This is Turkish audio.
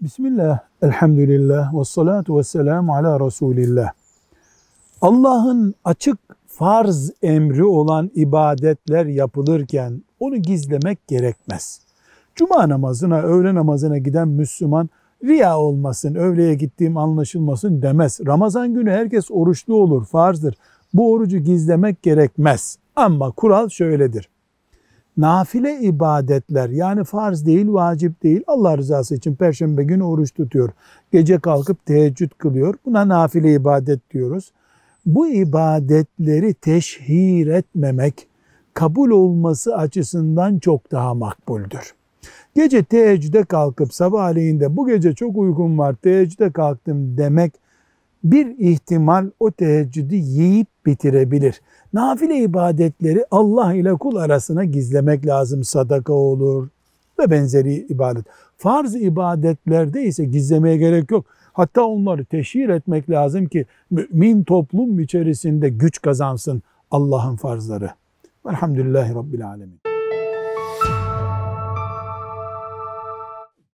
Bismillah, elhamdülillah, ve salatu ve selamu ala Resulillah. Allah'ın açık farz emri olan ibadetler yapılırken onu gizlemek gerekmez. Cuma namazına, öğle namazına giden Müslüman riya olmasın, öğleye gittiğim anlaşılmasın demez. Ramazan günü herkes oruçlu olur, farzdır. Bu orucu gizlemek gerekmez. Ama kural şöyledir nafile ibadetler yani farz değil, vacip değil Allah rızası için perşembe günü oruç tutuyor. Gece kalkıp teheccüd kılıyor. Buna nafile ibadet diyoruz. Bu ibadetleri teşhir etmemek kabul olması açısından çok daha makbuldür. Gece teheccüde kalkıp sabahleyin bu gece çok uygun var teheccüde kalktım demek bir ihtimal o teheccüdü yiyip bitirebilir. Nafile ibadetleri Allah ile kul arasına gizlemek lazım. Sadaka olur ve benzeri ibadet. Farz ibadetlerde ise gizlemeye gerek yok. Hatta onları teşhir etmek lazım ki mümin toplum içerisinde güç kazansın Allah'ın farzları. Velhamdülillahi Rabbil Alemin.